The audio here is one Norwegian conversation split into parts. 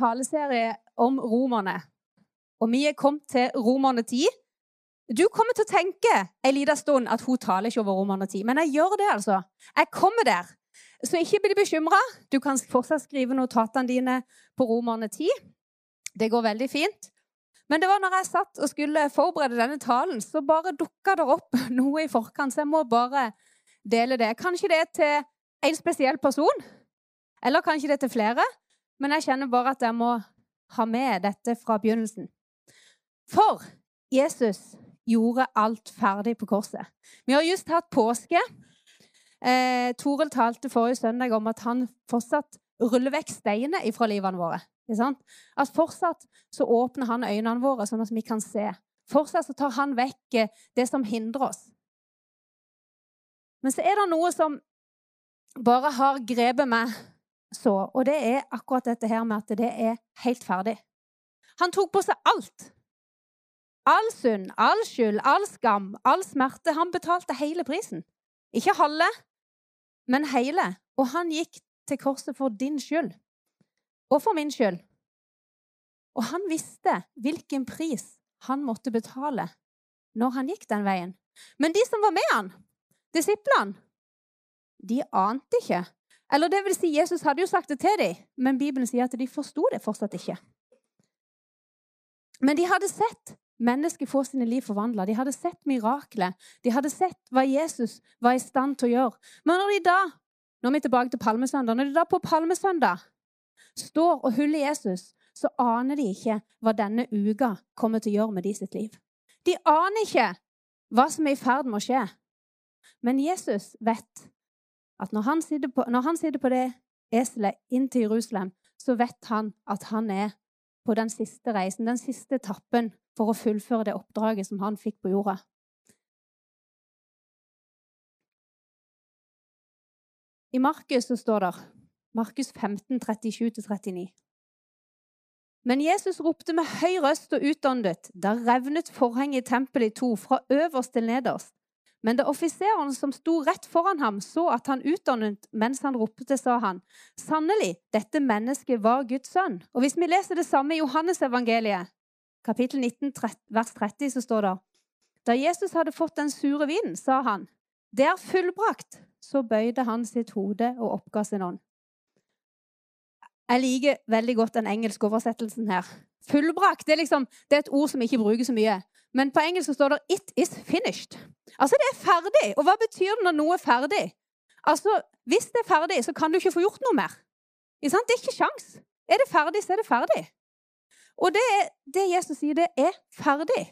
taleserie om romerne. Og vi er kommet til romerne 10. Du kommer til å tenke en liten stund at hun taler ikke over romerne 10. Men jeg gjør det, altså. Jeg kommer der. Så ikke bli bekymra. Du kan fortsatt skrive notatene dine på romerne 10. Det går veldig fint. Men det var når jeg satt og skulle forberede denne talen, så bare dukka det opp noe i forkant. Så jeg må bare dele det. Kanskje det er til en spesiell person, eller kanskje det er til flere. Men jeg kjenner bare at jeg må ha med dette fra begynnelsen. For Jesus gjorde alt ferdig på korset. Vi har just hatt påske. Eh, Toril talte forrige søndag om at han fortsatt ruller vekk steiner fra livene våre. At fortsatt så åpner han øynene våre, sånn at vi kan se. Fortsatt så tar han vekk eh, det som hindrer oss. Men så er det noe som bare har grepet meg så, og det er akkurat dette her med at det er helt ferdig. Han tok på seg alt. All synd, all skyld, all skam, all smerte. Han betalte hele prisen. Ikke halve, men hele. Og han gikk til korset for din skyld. Og for min skyld. Og han visste hvilken pris han måtte betale når han gikk den veien. Men de som var med han, disiplene, de ante ikke eller det vil si, Jesus hadde jo sagt det til dem, men Bibelen sier at de forsto det fortsatt ikke. Men de hadde sett mennesker få sine liv forvandla. De hadde sett miraklet. De hadde sett hva Jesus var i stand til å gjøre. Men når de da nå er vi tilbake til palmesøndag, når de da på palmesøndag står og huller Jesus, så aner de ikke hva denne uka kommer til å gjøre med de sitt liv. De aner ikke hva som er i ferd med å skje. Men Jesus vet at når han sitter på, han sitter på det eselet inn til Jerusalem, så vet han at han er på den siste reisen, den siste etappen, for å fullføre det oppdraget som han fikk på jorda. I Markus så står det Markus 15, 37-39. Men Jesus ropte med høy røst og utåndet. Da revnet forhenget i tempelet i to, fra øverst til nederst. Men da offiseren som sto rett foran ham, så at han utdannet mens han ropte, sa han, sannelig, dette mennesket var Guds sønn. Og hvis vi leser det samme i Johannesevangeliet, kapittel 19, vers 30, så står det Da Jesus hadde fått den sure vinen, sa han, det er fullbrakt. Så bøyde han sitt hode og oppga sin ånd. Jeg liker veldig godt den engelske oversettelsen her. Fullbrakt det er, liksom, det er et ord som ikke brukes så mye. Men på engelsk står det 'it is finished'. Altså, det er ferdig. Og hva betyr det når noe er ferdig? Altså, Hvis det er ferdig, så kan du ikke få gjort noe mer. Det er ikke sjans. Er det ferdig, så er det ferdig. Og det, det Jesus sier, det er ferdig.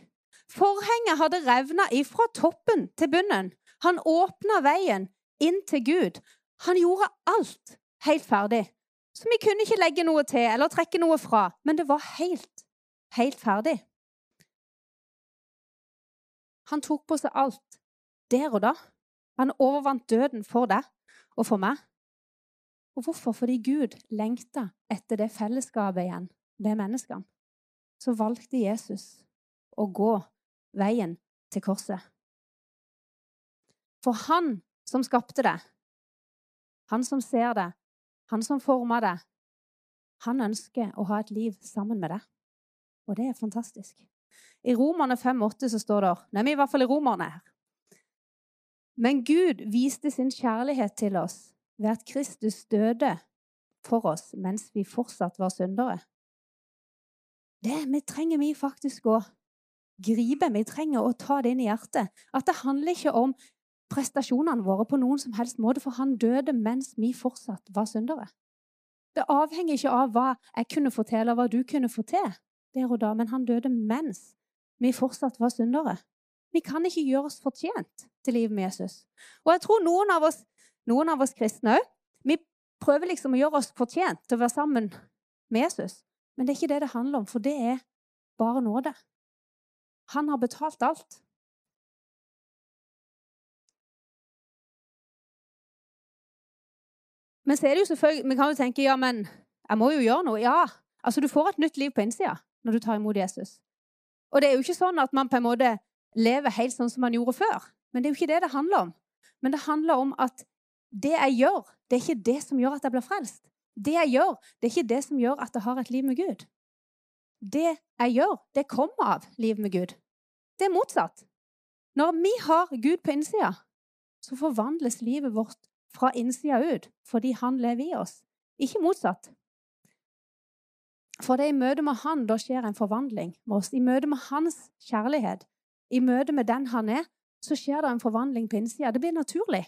Forhenget hadde revna ifra toppen til bunnen. Han åpna veien inn til Gud. Han gjorde alt helt ferdig. Så vi kunne ikke legge noe til eller trekke noe fra. Men det var helt, helt ferdig. Han tok på seg alt der og da. Han overvant døden for deg og for meg. Og hvorfor? Fordi Gud lengta etter det fellesskapet igjen med menneskene. Så valgte Jesus å gå veien til korset. For han som skapte det, han som ser det, han som forma det, han ønsker å ha et liv sammen med deg. Og det er fantastisk. I Romerne 5,8 så står det Nei, vi i hvert fall i Romerne her. Men Gud viste sin kjærlighet til oss ved at Kristus døde for oss mens vi fortsatt var syndere. Det vi trenger vi faktisk å gripe. Vi trenger å ta det inn i hjertet. At det handler ikke om prestasjonene våre på noen som helst måte, for han døde mens vi fortsatt var syndere. Det avhenger ikke av hva jeg kunne få til, eller hva du kunne få til der og da, men han døde mens vi fortsatt var syndere. Vi kan ikke gjøre oss fortjent til livet med Jesus. Og jeg tror noen av oss, noen av oss kristne òg, vi prøver liksom å gjøre oss fortjent til å være sammen med Jesus. Men det er ikke det det handler om, for det er bare nåde. Han har betalt alt. Men så er det jo selvfølgelig, vi kan jo tenke ja, men jeg må jo gjøre noe. Ja, altså Du får et nytt liv på innsida når du tar imot Jesus. Og det er jo ikke sånn at man på en måte lever helt sånn som man gjorde før. Men det er jo ikke det det handler om. Men det handler om at det jeg gjør, det er ikke det som gjør at jeg blir frelst. Det jeg gjør, det er ikke det som gjør at jeg har et liv med Gud. Det jeg gjør, det kommer av liv med Gud. Det er motsatt. Når vi har Gud på innsida, så forvandles livet vårt fra innsida ut fordi Han lever i oss. Ikke motsatt. For det er i møte med Han da skjer en forvandling med oss. I møte med Hans kjærlighet, i møte med den Han er, så skjer det en forvandling på innsida. Det blir naturlig.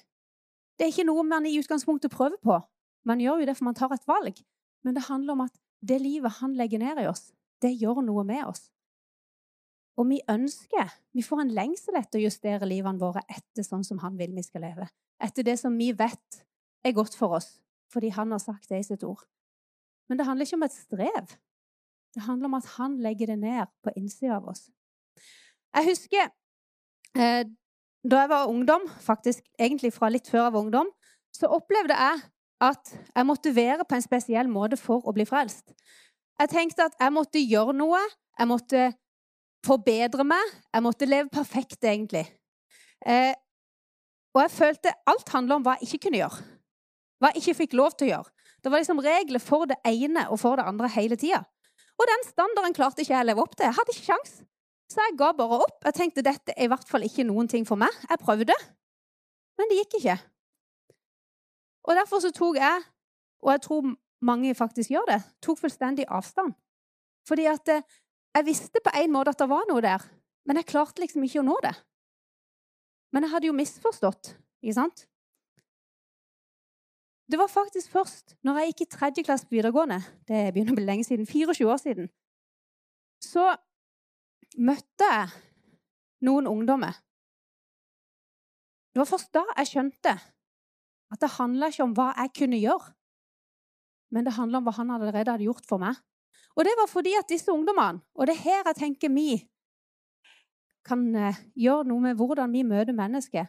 Det er ikke noe man i utgangspunktet prøver på. Man gjør jo det for man tar et valg. Men det handler om at det livet Han legger ned i oss, det gjør noe med oss. Og vi ønsker, vi får en lengsel etter å justere livene våre etter sånn som Han vil vi skal leve. Etter det som vi vet er godt for oss, fordi Han har sagt det i sitt ord. Men det handler ikke om et strev. Det handler om at Han legger det ned på innsida av oss. Jeg husker eh, da jeg var ungdom, faktisk egentlig fra litt før jeg var ungdom, så opplevde jeg at jeg måtte være på en spesiell måte for å bli frelst. Jeg tenkte at jeg måtte gjøre noe, jeg måtte forbedre meg, jeg måtte leve perfekt, egentlig. Eh, og jeg følte alt handla om hva jeg ikke kunne gjøre. Hva jeg ikke fikk lov til å gjøre. Det var liksom regler for det ene og for det andre hele tida. Og den standarden klarte ikke jeg å leve opp til. Jeg hadde ikke sjans. Så jeg ga bare opp. Jeg tenkte dette er i hvert fall ikke noen ting for meg. Jeg prøvde, men det gikk ikke. Og derfor så tok jeg, og jeg tror mange faktisk gjør det, tok fullstendig avstand. Fordi at eh, jeg visste på en måte at det var noe der, men jeg klarte liksom ikke å nå det. Men jeg hadde jo misforstått, ikke sant? Det var faktisk først når jeg gikk i tredje klasse på videregående, det begynner å bli lenge siden, 24 år siden, så møtte jeg noen ungdommer. Det var først da jeg skjønte at det handla ikke om hva jeg kunne gjøre, men det handla om hva han allerede hadde gjort for meg. Og det var fordi at disse ungdommene, og det er her jeg tenker vi kan eh, gjøre noe med hvordan vi møter mennesker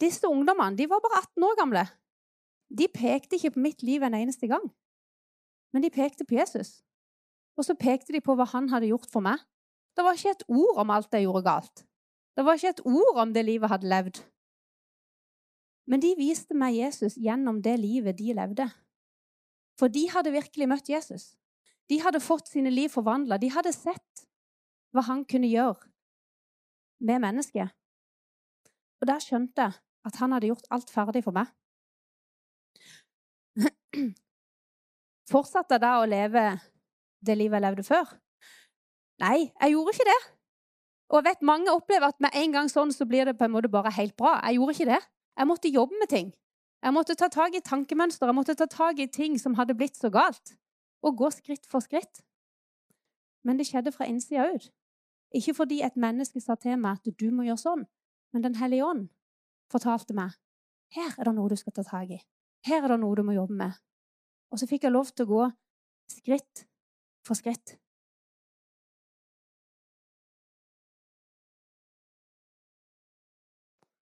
Disse ungdommene de var bare 18 år gamle. De pekte ikke på mitt liv en eneste gang, men de pekte på Jesus. Og så pekte de på hva han hadde gjort for meg. Det var ikke et ord om alt jeg gjorde galt. Det var ikke et ord om det livet jeg hadde levd. Men de viste meg Jesus gjennom det livet de levde. For de hadde virkelig møtt Jesus. De hadde fått sine liv forvandla. De hadde sett hva han kunne gjøre med mennesket. Og der skjønte jeg at han hadde gjort alt ferdig for meg. Fortsatte jeg da å leve det livet jeg levde før? Nei, jeg gjorde ikke det. Og jeg vet mange opplever at med en gang sånn så blir det på en måte bare helt bra. Jeg gjorde ikke det. Jeg måtte jobbe med ting. Jeg måtte ta tak i tankemønster, jeg måtte ta tak i ting som hadde blitt så galt, og gå skritt for skritt. Men det skjedde fra innsida ut. Ikke fordi et menneske sa til meg at du må gjøre sånn, men Den hellige ånd fortalte meg her er det noe du skal ta tak i. Her er det noe du må jobbe med. Og så fikk jeg lov til å gå skritt for skritt.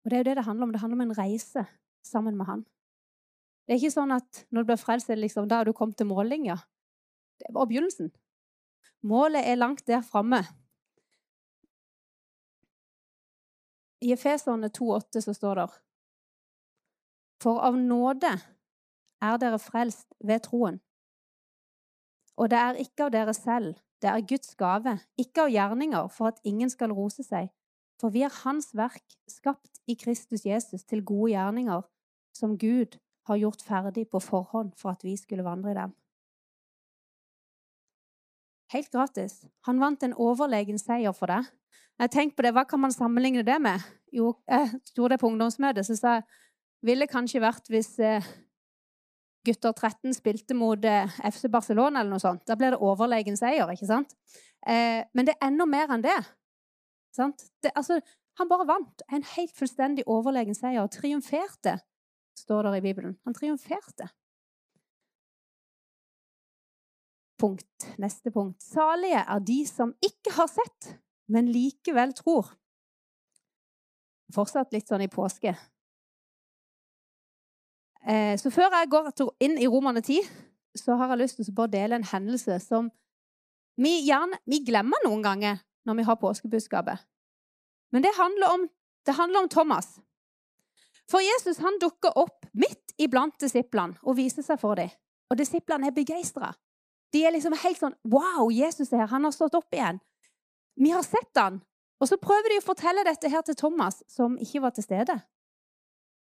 Og det er jo det det handler om. Det handler om en reise sammen med han. Det er ikke sånn at når du blir frelst, liksom, da har du kommet til mållinja. Det bare begynnelsen. Målet er langt der framme. I Efeserne 2,8 så står det For av nåde er dere frelst ved troen. Og det er ikke av dere selv, det er Guds gave, ikke av gjerninger, for at ingen skal rose seg. For vi er Hans verk, skapt i Kristus Jesus til gode gjerninger, som Gud har gjort ferdig på forhånd for at vi skulle vandre i dem. Helt gratis. Han vant en overlegen seier for det. Jeg tenkte på det, Hva kan man sammenligne det med? Jo, jeg gjorde det på ungdomsmøtet, så sa jeg ville kanskje vært hvis eh, gutter 13 spilte mot eh, FC Barcelona eller noe sånt. Da blir det overlegen seier, ikke sant? Eh, men det er enda mer enn det. Det, altså, han bare vant. En helt fullstendig overlegen seier. Og triumferte, står det i Bibelen. Han triumferte. Punkt. Neste punkt. Salige er de som ikke har sett, men likevel tror. Fortsatt litt sånn i påske. Eh, så før jeg går inn i Romerne 10, så har jeg lyst til å dele en hendelse som vi gjerne vi glemmer noen ganger når vi har påskebudskapet. Men det handler om, det handler om Thomas. For Jesus han dukker opp midt iblant disiplene og viser seg for dem. Og disiplene er begeistra. De er liksom helt sånn Wow, Jesus er her. Han har stått opp igjen. Vi har sett han. Og så prøver de å fortelle dette her til Thomas, som ikke var til stede.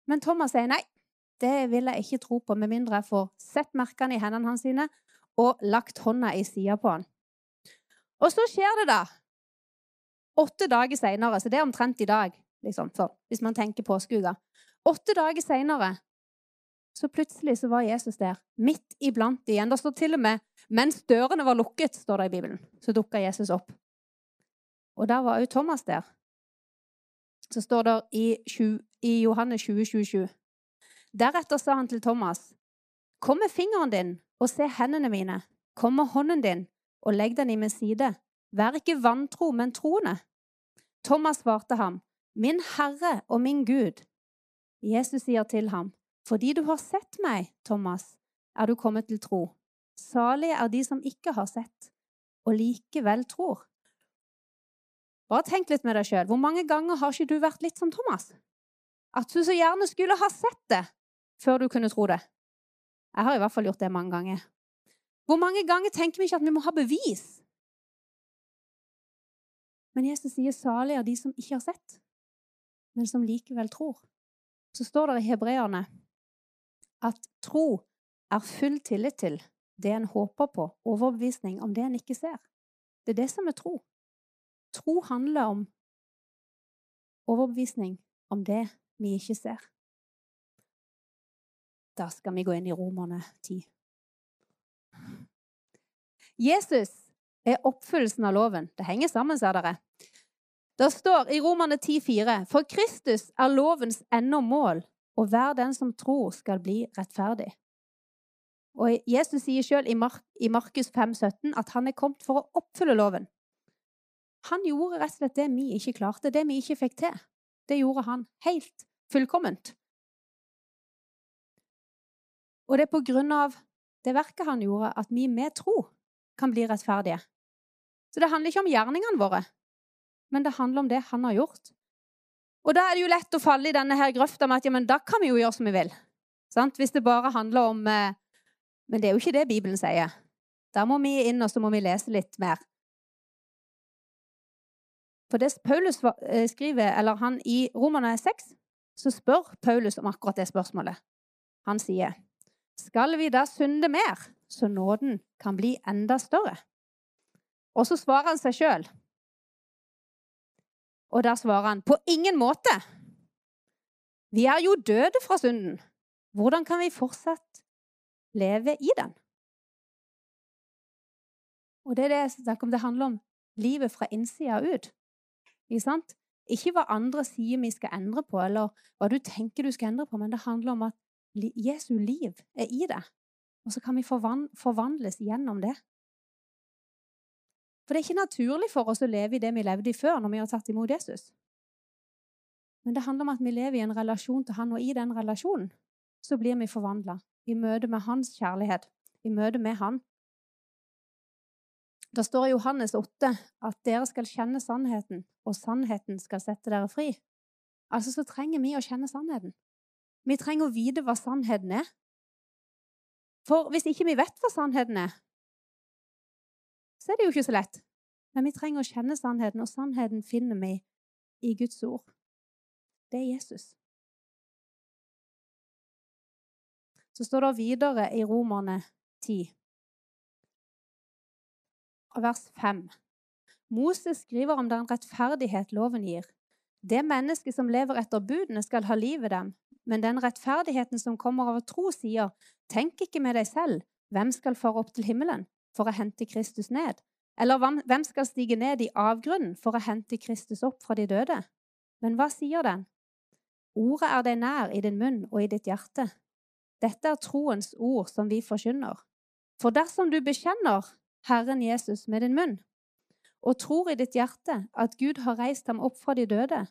Men Thomas sier nei, det vil jeg ikke tro på med mindre jeg får sett merkene i hendene hans sine og lagt hånda i sida på han. Og så skjer det, da. Åtte dager seinere, så det er omtrent i dag, liksom, for, hvis man tenker påskeuka. Åtte dager seinere så plutselig så var Jesus der, midt iblant igjen. Det står til og med mens dørene var lukket, står det i Bibelen, så dukka Jesus opp. Og der var òg Thomas der. Så står det i, 20, i Johannes 20, 27. Deretter sa han til Thomas, Kom med fingeren din og se hendene mine. Kom med hånden din og legg den i min side. Vær ikke vantro, men troende. Thomas svarte ham, Min Herre og min Gud. Jesus sier til ham, Fordi du har sett meg, Thomas, er du kommet til tro. Salige er de som ikke har sett, og likevel tror. Bare tenk litt med deg sjøl. Hvor mange ganger har ikke du vært litt som Thomas? At du så gjerne skulle ha sett det før du kunne tro det. Jeg har i hvert fall gjort det mange ganger. Hvor mange ganger tenker vi ikke at vi må ha bevis? Men Jesus sier salig av de som ikke har sett, men som likevel tror. Så står det i hebreerne at tro er full tillit til det en håper på, overbevisning om det en ikke ser. Det er det som er tro. Tro handler om overbevisning om det vi ikke ser. Da skal vi gå inn i Romerne 10. Jesus er oppfyllelsen av loven. Det henger sammen, sa dere. Det står i Romerne 10,4.: For Kristus er lovens ende mål, og hver den som tror, skal bli rettferdig. Og Jesus sier sjøl i, Mark, i Markus 5,17 at han er kommet for å oppfylle loven. Han gjorde rett og slett det vi ikke klarte, det vi ikke fikk til. Det gjorde han helt fullkomment. Og det er på grunn av det verket han gjorde, at vi med tro kan bli rettferdige. Så det handler ikke om gjerningene våre, men det handler om det han har gjort. Og da er det jo lett å falle i denne her grøfta med at ja, men da kan vi jo gjøre som vi vil. Sant? Hvis det bare handler om eh, Men det er jo ikke det Bibelen sier. Da må vi inn, og så må vi lese litt mer. For det Paulus eh, skriver, eller han i Romerne 6, så spør Paulus om akkurat det spørsmålet. Han sier skal vi da synde mer, så nåden kan bli enda større? Og så svarer han seg sjøl. Og da svarer han på ingen måte. Vi er jo døde fra synden. Hvordan kan vi fortsatt leve i den? Og det er det jeg snakker om. Det handler om livet fra innsida ut. Ikke? Ikke hva andre sier vi skal endre på, eller hva du tenker du skal endre på, men det handler om at Jesu liv er i det. Og så kan vi forvandles gjennom det. For det er ikke naturlig for oss å leve i det vi levde i før, når vi har tatt imot Jesus. Men det handler om at vi lever i en relasjon til Han, og i den relasjonen så blir vi forvandla. I møte med Hans kjærlighet. I møte med Han. Det står i Johannes 8 at dere skal kjenne sannheten, og sannheten skal sette dere fri. Altså så trenger vi å kjenne sannheten. Vi trenger å vite hva sannheten er. For hvis ikke vi vet hva sannheten er, så er det jo ikke så lett. Men vi trenger å kjenne sannheten, og sannheten finner vi i Guds ord. Det er Jesus. Så står det videre i Romerne 10, vers 5. Moses skriver om den rettferdighet loven gir. Det mennesket som lever etter budene, skal ha livet dem, men den rettferdigheten som kommer av tro, sier, tenk ikke med deg selv, hvem skal fare opp til himmelen for å hente Kristus ned? Eller hvem skal stige ned i avgrunnen for å hente Kristus opp fra de døde? Men hva sier den? Ordet er deg nær i din munn og i ditt hjerte. Dette er troens ord som vi forkynner. For dersom du bekjenner Herren Jesus med din munn, og tror i ditt hjerte at Gud har reist ham opp fra de døde,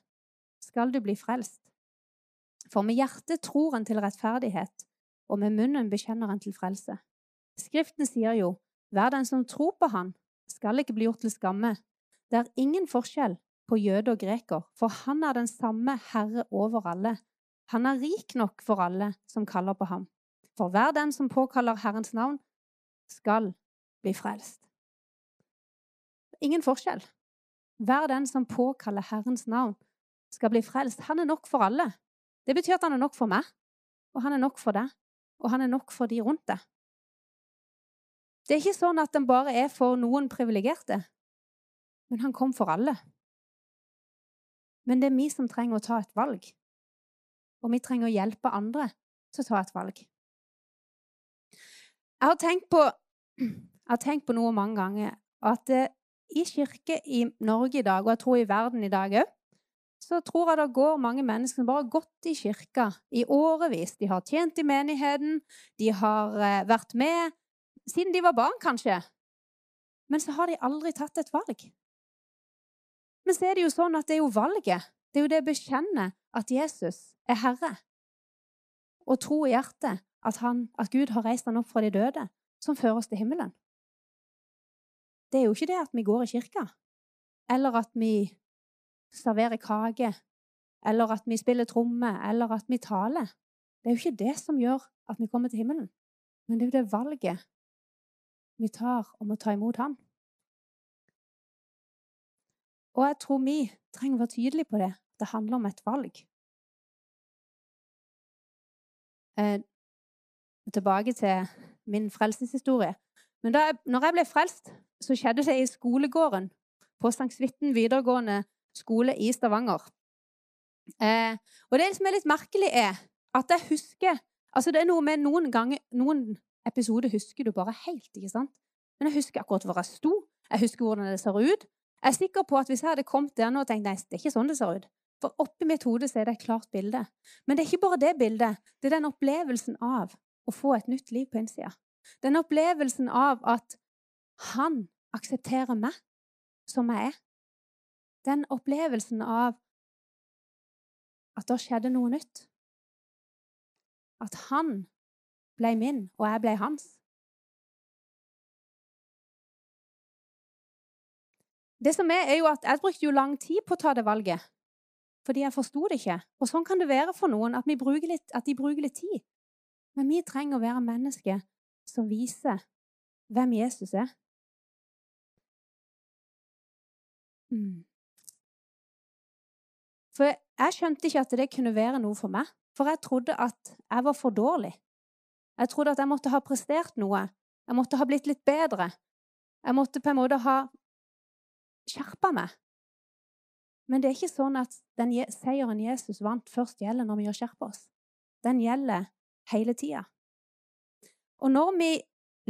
skal du bli frelst. For med hjertet tror en til rettferdighet, og med munnen bekjenner en til frelse. Skriften sier jo, hver den som tror på Han, skal ikke bli gjort til skamme. Det er ingen forskjell på jøde og greker, for Han er den samme Herre over alle. Han er rik nok for alle som kaller på ham. For hver den som påkaller Herrens navn, skal bli frelst. Ingen forskjell. Hver den som påkaller Herrens navn, skal bli frelst. Han er nok for alle. Det betyr at han er nok for meg, og han er nok for deg, og han er nok for de rundt deg. Det er ikke sånn at den bare er for noen privilegerte, men han kom for alle. Men det er vi som trenger å ta et valg, og vi trenger å hjelpe andre til å ta et valg. Jeg har tenkt på, har tenkt på noe mange ganger, at eh, i kirke i Norge i dag, og jeg tror i verden i dag òg, så tror jeg det går mange mennesker som bare har gått i kirka i årevis. De har tjent i menigheten, de har eh, vært med siden de var barn, kanskje. Men så har de aldri tatt et valg. Men så er det jo sånn at det er jo valget. Det er jo det å bekjenne at Jesus er Herre. Og tro i hjertet at, han, at Gud har reist han opp fra de døde, som fører oss til himmelen. Det er jo ikke det at vi går i kirka, eller at vi serverer kake, eller at vi spiller tromme, eller at vi taler. Det er jo ikke det som gjør at vi kommer til himmelen. Men det er jo det valget vi tar om å ta imot Han. Og jeg tror vi trenger å være tydelige på det. Det handler om et valg. Eh, tilbake til min frelseshistorie. Men da jeg, når jeg ble frelst, så skjedde det i skolegården på Sankt Svitten videregående skole i Stavanger. Eh, og det som er litt merkelig, er at jeg husker Altså, det er noe med noen ganger Noen episode husker du bare helt, ikke sant? Men jeg husker akkurat hvor jeg sto, jeg husker hvordan det ser ut. Jeg er sikker på at hvis jeg hadde kommet der nå og tenkt nei, det er ikke sånn det ser ut, for oppi mitt hode er det et klart bilde. Men det er ikke bare det bildet, det er den opplevelsen av å få et nytt liv på innsida. Den opplevelsen av at han aksepterer meg som jeg er. Den opplevelsen av at det skjedde noe nytt. At han ble min, og jeg ble hans. Det som er, er jo at Jeg brukte jo lang tid på å ta det valget, fordi jeg forsto det ikke. Og Sånn kan det være for noen, at, litt, at de bruker litt tid. Men vi trenger å være mennesker som viser hvem Jesus er. Mm. For jeg skjønte ikke at det kunne være noe for meg. For jeg trodde at jeg var for dårlig. Jeg trodde at jeg måtte ha prestert noe. Jeg måtte ha blitt litt bedre. Jeg måtte på en måte ha skjerpa meg. Men det er ikke sånn at den seieren Jesus vant, først gjelder når vi gjør skjerpa oss. Den gjelder hele tida. Og når vi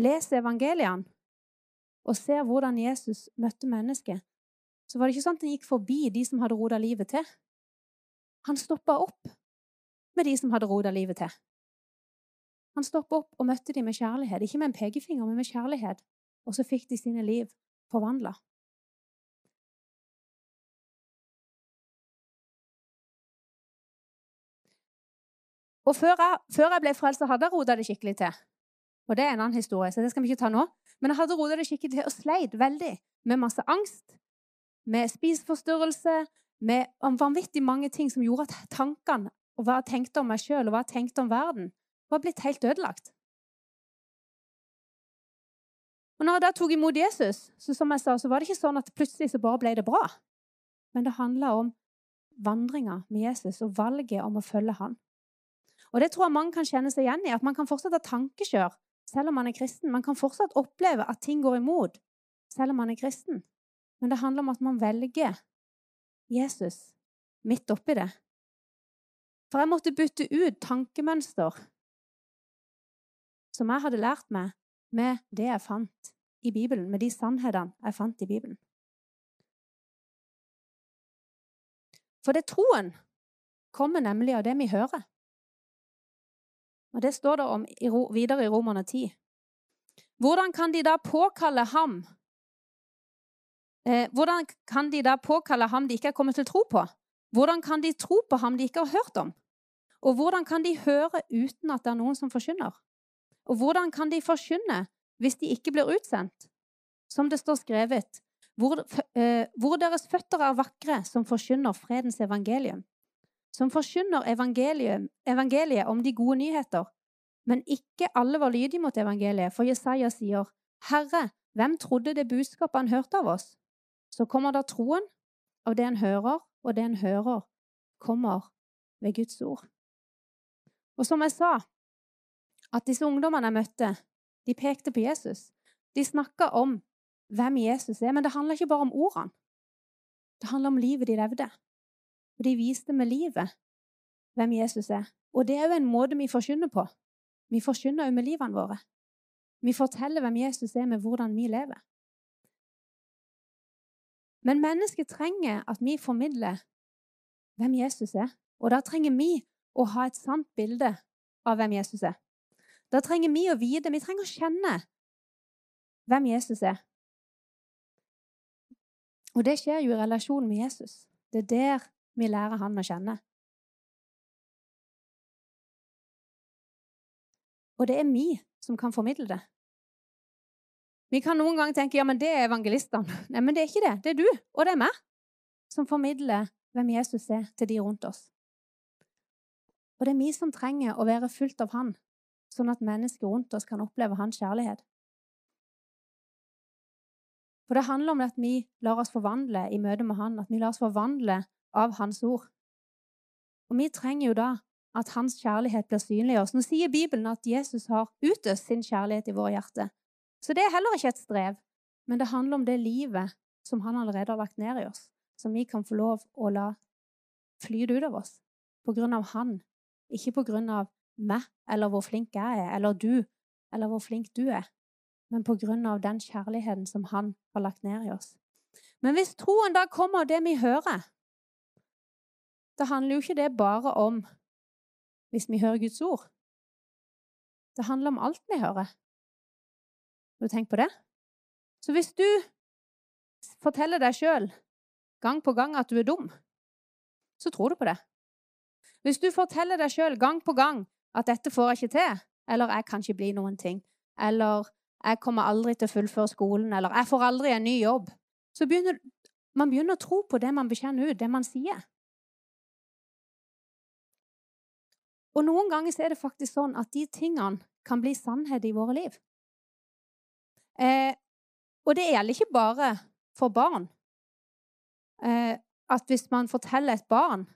leser evangeliene og ser hvordan Jesus møtte mennesket, så var det ikke sånn at han gikk forbi de som hadde roda livet til. Han stoppa opp med de som hadde rota livet til. Han stoppet opp og møtte dem med kjærlighet. Ikke med en pekefinger, men med kjærlighet. Og så fikk de sine liv forvandla. Og før jeg, før jeg ble frelst, hadde jeg rota det skikkelig til. Og det er en annen historie, så det skal vi ikke ta nå. Men jeg hadde rota det skikkelig til og sleit veldig med masse angst, med spiseforstyrrelse, med vanvittig mange ting som gjorde at tankene og hva jeg tenkte om meg sjøl og hva jeg tenkte om verden, var blitt helt ødelagt. Og når jeg da tok imot Jesus, så som jeg sa, så var det ikke sånn at plutselig så bare ble det bra. Men det handla om vandringa med Jesus og valget om å følge han. Og det tror jeg mange kan kjenne seg igjen i, at man kan fortsatt ha tankekjør selv om man er kristen. Man kan fortsatt oppleve at ting går imot selv om man er kristen. Men det handler om at man velger Jesus midt oppi det. For jeg måtte bytte ut tankemønster som jeg hadde lært meg med det jeg fant i Bibelen, med de sannhetene jeg fant i Bibelen. For det troen kommer nemlig av det vi hører. Og Det står det om videre i Romerne 10. Hvordan kan de da påkalle ham eh, Hvordan kan de da påkalle ham de ikke er kommet til tro på? Hvordan kan de tro på ham de ikke har hørt om? Og hvordan kan de høre uten at det er noen som forkynner? Og hvordan kan de forkynne hvis de ikke blir utsendt? Som det står skrevet, hvor, eh, hvor deres føtter er vakre, som forkynner fredens evangelium. Som forkynner evangeliet om de gode nyheter. Men ikke alle var lydige mot evangeliet, for Jesaja sier, 'Herre, hvem trodde det budskapet han hørte av oss?' Så kommer da troen av det en hører, og det en hører, kommer ved Guds ord. Og som jeg sa, at disse ungdommene jeg møtte, de pekte på Jesus. De snakka om hvem Jesus er, men det handler ikke bare om ordene. Det handler om livet de levde. Og de viste med livet hvem Jesus er. Og det er jo en måte vi forkynner på. Vi forkynner jo med livene våre. Vi forteller hvem Jesus er, med hvordan vi lever. Men mennesket trenger at vi formidler hvem Jesus er. Og da trenger vi å ha et sant bilde av hvem Jesus er. Da trenger vi å vite, vi trenger å kjenne hvem Jesus er. Og det skjer jo i relasjonen med Jesus. Det er der vi lærer han å kjenne. Og det er vi som kan formidle det. Vi kan noen ganger tenke ja, men det er evangelistene. Nei, men det er ikke det. Det er du, og det er meg, som formidler hvem Jesus er, til de rundt oss. Og det er vi som trenger å være fullt av Han, sånn at mennesker rundt oss kan oppleve Hans kjærlighet. For det handler om at vi lar oss forvandle i møte med Han, at vi lar oss forvandle av Hans ord. Og vi trenger jo da at Hans kjærlighet blir synlig i oss. Nå sier Bibelen at Jesus har utøst sin kjærlighet i våre hjerter. Så det er heller ikke et strev, men det handler om det livet som Han allerede har lagt ned i oss, som vi kan få lov å la flyte ut av oss på grunn av Han, ikke på grunn av meg eller hvor flink jeg er, eller du, eller hvor flink du er men på grunn av den kjærligheten som han har lagt ned i oss. Men hvis troen da kommer av det vi hører, da handler jo ikke det bare om hvis vi hører Guds ord. Det handler om alt vi hører. Har du tenkt på det? Så hvis du forteller deg sjøl gang på gang at du er dum, så tror du på det. Hvis du forteller deg sjøl gang på gang at 'dette får jeg ikke til', eller 'jeg kan ikke bli noen ting', eller 'jeg kommer aldri til å fullføre skolen', eller 'jeg får aldri en ny jobb', så begynner man begynner å tro på det man bekjenner ut, det man sier. Og noen ganger er det faktisk sånn at de tingene kan bli sannhet i våre liv. Eh, og det gjelder ikke bare for barn. Eh, at hvis man forteller et barn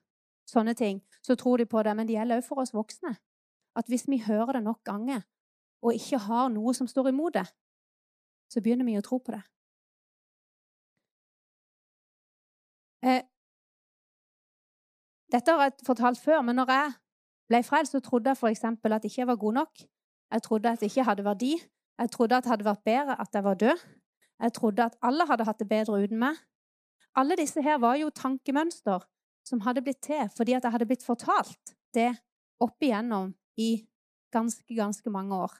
sånne ting, så tror de på det. Men det gjelder òg for oss voksne. At hvis vi hører det nok ganger, og ikke har noe som står imot det, så begynner vi å tro på det. Eh, dette har jeg fortalt før, men når jeg ble frelst, så trodde jeg f.eks. at jeg ikke var god nok. Jeg trodde at jeg ikke hadde verdi. Jeg trodde at det hadde vært bedre at jeg var død. Jeg trodde at alle hadde hatt det bedre uten meg. Alle disse her var jo tankemønster som hadde blitt til fordi at jeg hadde blitt fortalt det opp igjennom i ganske, ganske mange år.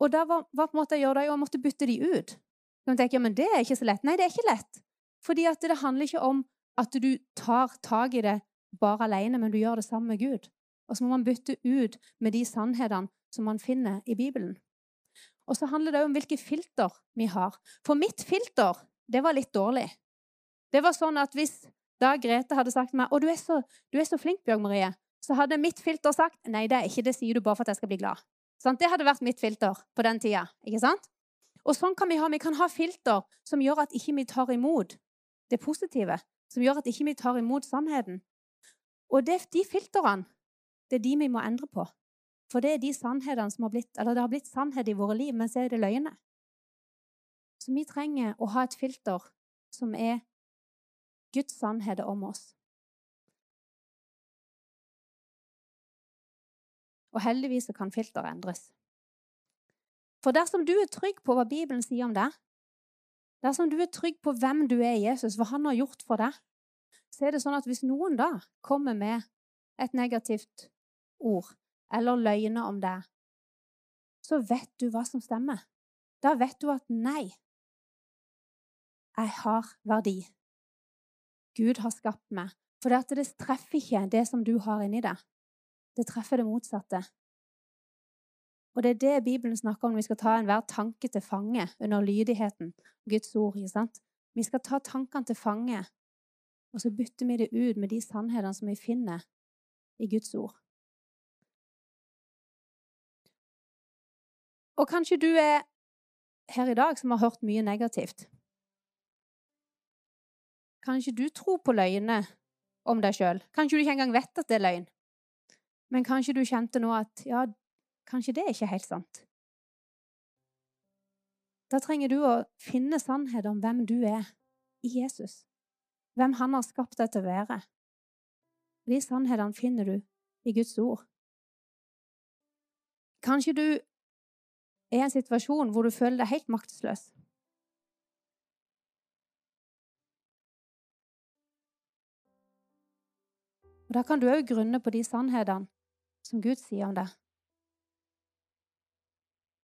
Og da var, var på en måte jeg gjorde det, jeg måtte bytte de ut. Så tenker ja, men det er ikke så lett. Nei, det er ikke lett. Fordi at det handler ikke om at du tar tak i det bare alene, men du gjør det sammen med Gud. Og så må man bytte ut med de sannhetene som man finner i Bibelen. Og så handler det om hvilke filter vi har. For mitt filter, det var litt dårlig. Det var sånn at hvis da Grete hadde sagt meg 'Å, du er så, du er så flink, Bjørg Marie', så hadde mitt filter sagt 'Nei, det er ikke det, sier du bare for at jeg skal bli glad'. Sånn, det hadde vært mitt filter på den tida. Ikke sant? Og sånn kan vi ha. Vi kan ha filter som gjør at ikke vi tar imot det positive. Som gjør at ikke vi tar imot sannheten. Og det, de filtrene, det er de vi må endre på. For det er de sannhetene som har blitt, eller det har blitt sannhet i våre liv, men så er det løgner. Så vi trenger å ha et filter som er Guds sannhet om oss. Og heldigvis kan filteret endres. For dersom du er trygg på hva Bibelen sier om deg, dersom du er trygg på hvem du er i Jesus, hva han har gjort for deg, så er det sånn at hvis noen da kommer med et negativt ord eller løgner om deg, så vet du hva som stemmer. Da vet du at nei, jeg har verdi. Gud har skapt meg. For det treffer ikke det som du har inni deg. Det treffer det motsatte. Og det er det Bibelen snakker om når vi skal ta enhver tanke til fange under lydigheten. Guds ord. ikke sant? Vi skal ta tankene til fange, og så bytter vi det ut med de sannhetene som vi finner i Guds ord. Og kanskje du er her i dag som har hørt mye negativt. Kanskje du tror på løgnene om deg sjøl. Kanskje du ikke engang vet at det er løgn. Men kanskje du kjente nå at ja, kanskje det er ikke helt sant. Da trenger du å finne sannhet om hvem du er i Jesus. Hvem han har skapt deg til å være. De sannhetene finner du i Guds ord. Kanskje du er en situasjon hvor du føler deg helt maktesløs. Og Da kan du òg grunne på de sannhetene som Gud sier om det.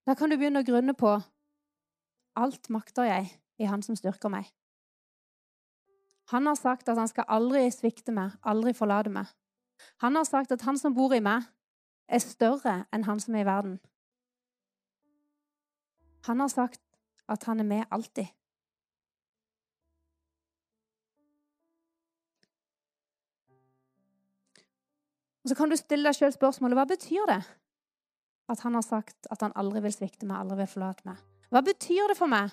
Da kan du begynne å grunne på alt makter jeg i Han som styrker meg. Han har sagt at han skal aldri svikte meg, aldri forlate meg. Han har sagt at han som bor i meg, er større enn han som er i verden. Han har sagt at han er med alltid. Og Så kan du stille deg sjøl spørsmålet hva betyr det at han har sagt at han aldri vil svikte meg, aldri vil forlate meg? Hva betyr det for meg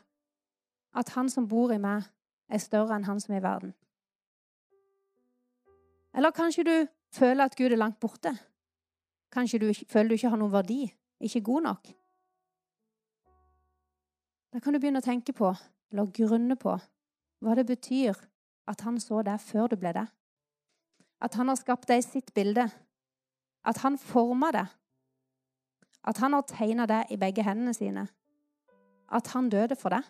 at han som bor i meg, er større enn han som er i verden? Eller kanskje du føler at Gud er langt borte? Kanskje du føler du ikke har noen verdi, ikke god nok? Da kan du begynne å tenke på, eller grunne på, hva det betyr at han så deg før du ble det. At han har skapt deg i sitt bilde. At han forma deg. At han har tegna deg i begge hendene sine. At han døde for deg.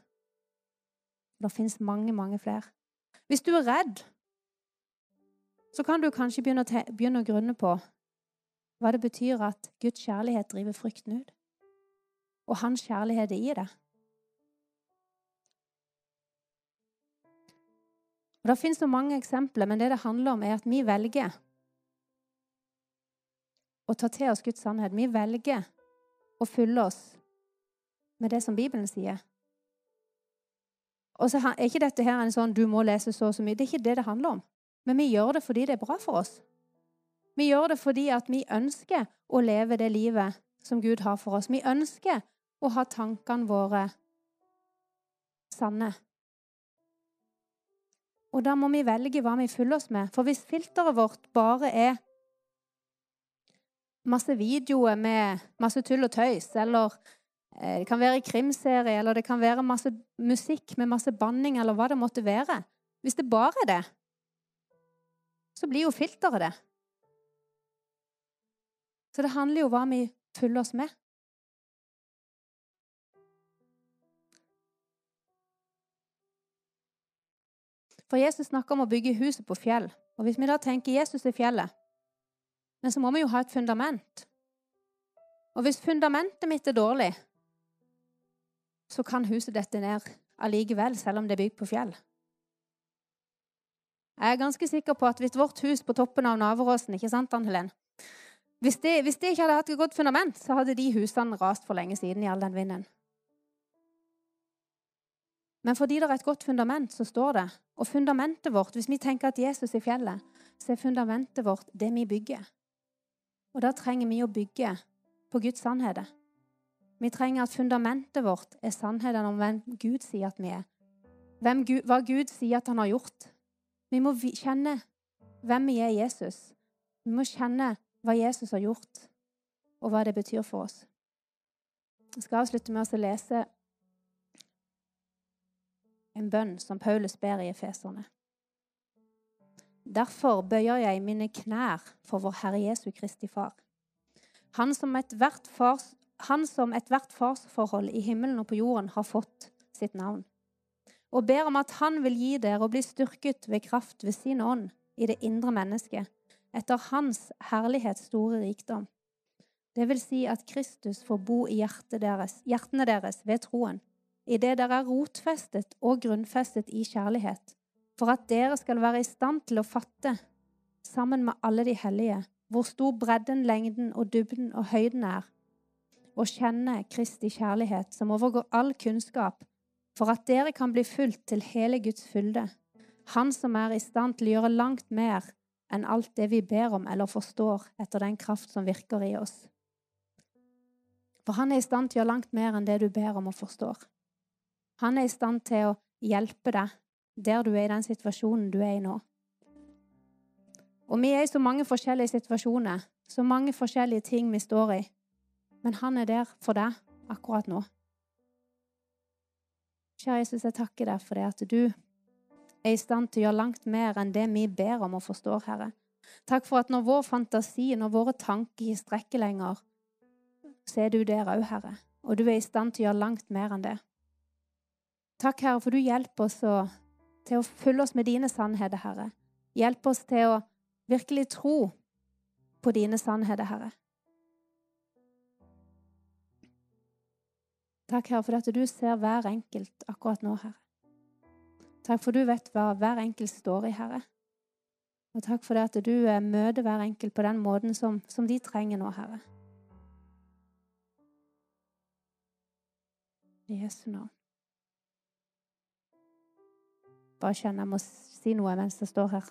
Det fins mange, mange flere. Hvis du er redd, så kan du kanskje begynne å, begynne å grunne på hva det betyr at Guds kjærlighet driver frykten ut, og hans kjærlighet er i det. Og Det finnes så mange eksempler, men det det handler om, er at vi velger å ta til oss Guds sannhet. Vi velger å fylle oss med det som Bibelen sier. Og så er ikke dette her en sånn 'du må lese så og så mye'. Det er ikke det det handler om. Men vi gjør det fordi det er bra for oss. Vi gjør det fordi at vi ønsker å leve det livet som Gud har for oss. Vi ønsker å ha tankene våre sanne. Og da må vi velge hva vi fyller oss med. For hvis filteret vårt bare er masse videoer med masse tull og tøys, eller eh, det kan være krimserie, eller det kan være masse musikk med masse banning, eller hva det måtte være Hvis det bare er det, så blir jo filteret det. Så det handler jo om hva vi fyller oss med. For Jesus snakker om å bygge huset på fjell. Og Hvis vi da tenker Jesus er fjellet, men så må vi jo ha et fundament. Og hvis fundamentet mitt er dårlig, så kan huset dette ned allikevel, selv om det er bygd på fjell. Jeg er ganske sikker på at hvis vårt hus på toppen av Naveråsen ikke sant, Ann Helen? Hvis hvis det ikke hadde hatt et godt fundament, så hadde de husene rast for lenge siden i all den vinden. Men fordi det er et godt fundament, så står det Og fundamentet vårt, hvis vi tenker at Jesus er fjellet, så er fundamentet vårt det vi bygger. Og da trenger vi å bygge på Guds sannheter. Vi trenger at fundamentet vårt er sannheten om hvem Gud sier at vi er. Gud, hva Gud sier at han har gjort. Vi må kjenne hvem vi er i Jesus. Vi må kjenne hva Jesus har gjort, og hva det betyr for oss. Jeg skal avslutte med å lese en bønn som Paulus ber i Efeserne. Derfor bøyer jeg mine knær for vår Herre Jesu Kristi Far. Han som ethvert fars, et farsforhold i himmelen og på jorden har fått sitt navn og ber om at Han vil gi dere å bli styrket ved kraft ved sin ånd i det indre mennesket, etter Hans herlighets store rikdom. Det vil si at Kristus får bo i deres, hjertene deres ved troen, idet dere er rotfestet og grunnfestet i kjærlighet, for at dere skal være i stand til å fatte, sammen med alle de hellige, hvor stor bredden, lengden og dybden og høyden er, og kjenne Kristi kjærlighet, som overgår all kunnskap, for at dere kan bli fulgt til hele Guds fylde, Han som er i stand til å gjøre langt mer enn alt det vi ber om eller forstår etter den kraft som virker i oss. For han er i stand til å gjøre langt mer enn det du ber om og forstår. Han er i stand til å hjelpe deg der du er i den situasjonen du er i nå. Og vi er i så mange forskjellige situasjoner, så mange forskjellige ting vi står i. Men han er der for deg akkurat nå. Kjære Jesus, jeg takker deg for det at du er i stand til å gjøre langt mer enn det vi ber om og forstår, Herre. Takk for at når vår fantasi, når våre tanker ikke strekker lenger, så er du der òg, Herre. Og du er i stand til å gjøre langt mer enn det. Takk, Herre, for du hjelper oss å, til å fylle oss med dine sannheter, Herre. Hjelp oss til å virkelig tro på dine sannheter, Herre. Takk, Herre, for at du ser hver enkelt akkurat nå, Herre. Takk for du vet hva hver enkelt står i, Herre. Og takk for det at du eh, møter hver enkelt på den måten som, som de trenger nå, Herre. I Jesu navn. Bare kjenne jeg må si noe mens jeg står her.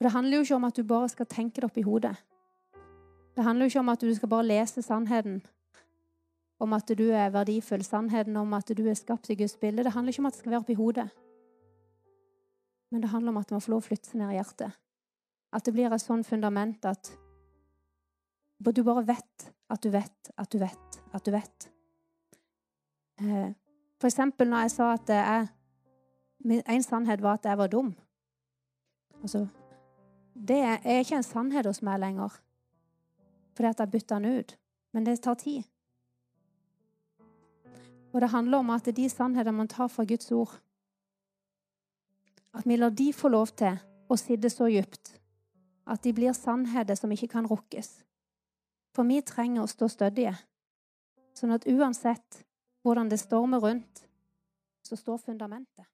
For Det handler jo ikke om at du bare skal tenke det opp i hodet. Det handler jo ikke om at du skal bare lese sannheten om at du er verdifull, sannheten om at du er skapt i Guds bilde. Det handler ikke om at det skal være oppi hodet. Men det handler om at du må få lov å flytte seg ned i hjertet. At det blir et sånn fundament at du bare vet at du vet at du vet at du vet. Eh, for eksempel når jeg sa at jeg En sannhet var at jeg var dum. Altså Det er ikke en sannhet hos meg lenger, fordi at jeg bytta den ut. Men det tar tid. Og det handler om at det er de sannheter man tar fra Guds ord, at vi lar de få lov til å sitte så dypt at de blir sannheter som ikke kan rukkes. For vi trenger å stå stødige, sånn at uansett hvordan det stormer rundt, så står fundamentet.